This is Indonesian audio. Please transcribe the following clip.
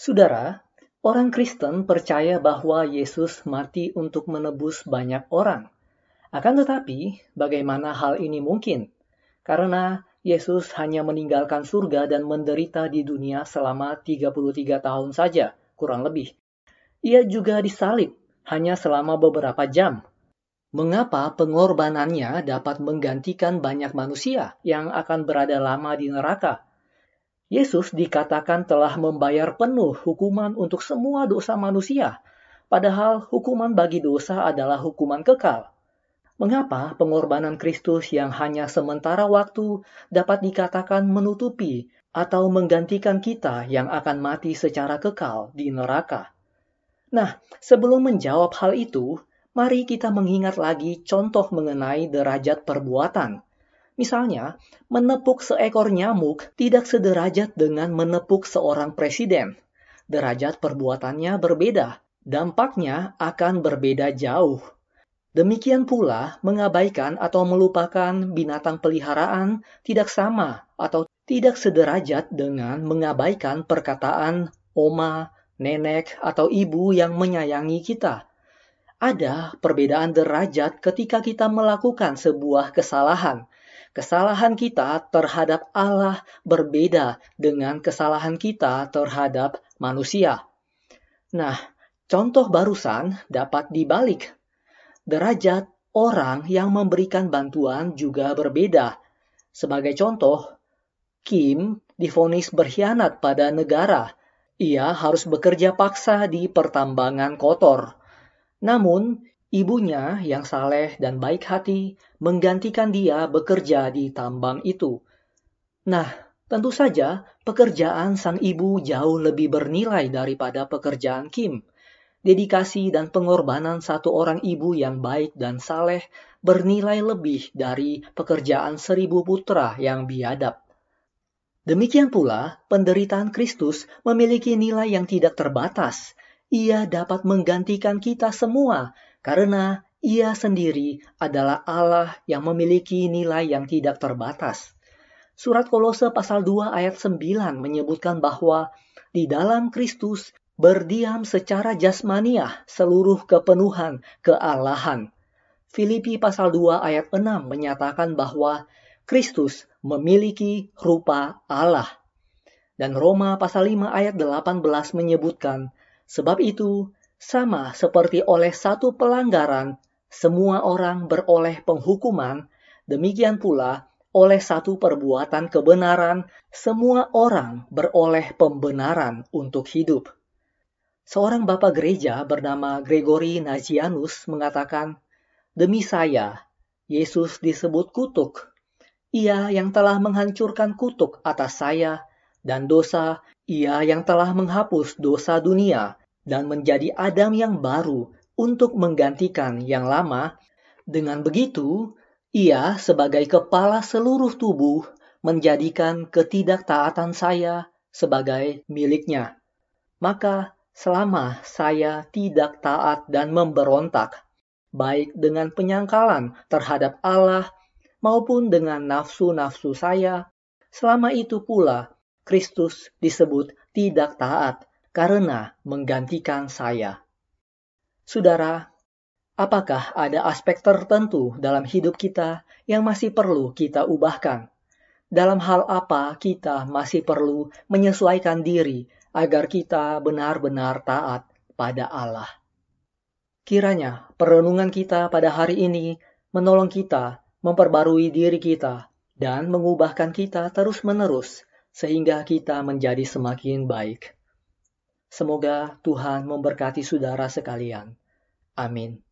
Saudara, orang Kristen percaya bahwa Yesus mati untuk menebus banyak orang. Akan tetapi, bagaimana hal ini mungkin? Karena Yesus hanya meninggalkan surga dan menderita di dunia selama 33 tahun saja, kurang lebih. Ia juga disalib hanya selama beberapa jam. Mengapa pengorbanannya dapat menggantikan banyak manusia yang akan berada lama di neraka? Yesus dikatakan telah membayar penuh hukuman untuk semua dosa manusia, padahal hukuman bagi dosa adalah hukuman kekal. Mengapa pengorbanan Kristus yang hanya sementara waktu dapat dikatakan menutupi atau menggantikan kita yang akan mati secara kekal di neraka? Nah, sebelum menjawab hal itu, mari kita mengingat lagi contoh mengenai derajat perbuatan Misalnya, menepuk seekor nyamuk tidak sederajat dengan menepuk seorang presiden. Derajat perbuatannya berbeda, dampaknya akan berbeda jauh. Demikian pula, mengabaikan atau melupakan binatang peliharaan tidak sama atau tidak sederajat dengan mengabaikan perkataan oma, nenek, atau ibu yang menyayangi kita. Ada perbedaan derajat ketika kita melakukan sebuah kesalahan, Kesalahan kita terhadap Allah berbeda dengan kesalahan kita terhadap manusia. Nah, contoh barusan dapat dibalik. Derajat orang yang memberikan bantuan juga berbeda. Sebagai contoh, Kim difonis berkhianat pada negara. Ia harus bekerja paksa di pertambangan kotor. Namun, Ibunya yang saleh dan baik hati menggantikan dia bekerja di tambang itu. Nah, tentu saja pekerjaan sang ibu jauh lebih bernilai daripada pekerjaan Kim. Dedikasi dan pengorbanan satu orang ibu yang baik dan saleh bernilai lebih dari pekerjaan seribu putra yang biadab. Demikian pula, penderitaan Kristus memiliki nilai yang tidak terbatas. Ia dapat menggantikan kita semua karena ia sendiri adalah Allah yang memiliki nilai yang tidak terbatas. Surat Kolose pasal 2 ayat 9 menyebutkan bahwa di dalam Kristus berdiam secara jasmaniah seluruh kepenuhan kealahan. Filipi pasal 2 ayat 6 menyatakan bahwa Kristus memiliki rupa Allah. Dan Roma pasal 5 ayat 18 menyebutkan, sebab itu sama seperti oleh satu pelanggaran, semua orang beroleh penghukuman, demikian pula oleh satu perbuatan kebenaran, semua orang beroleh pembenaran untuk hidup. Seorang bapak gereja bernama Gregory Nazianus mengatakan, Demi saya, Yesus disebut kutuk. Ia yang telah menghancurkan kutuk atas saya, dan dosa, ia yang telah menghapus dosa dunia, dan menjadi Adam yang baru untuk menggantikan yang lama. Dengan begitu, ia sebagai kepala seluruh tubuh menjadikan ketidaktaatan saya sebagai miliknya. Maka selama saya tidak taat dan memberontak, baik dengan penyangkalan terhadap Allah maupun dengan nafsu-nafsu saya, selama itu pula Kristus disebut tidak taat karena menggantikan saya. Saudara, apakah ada aspek tertentu dalam hidup kita yang masih perlu kita ubahkan? Dalam hal apa kita masih perlu menyesuaikan diri agar kita benar-benar taat pada Allah? Kiranya perenungan kita pada hari ini menolong kita memperbarui diri kita dan mengubahkan kita terus-menerus sehingga kita menjadi semakin baik. Semoga Tuhan memberkati saudara sekalian. Amin.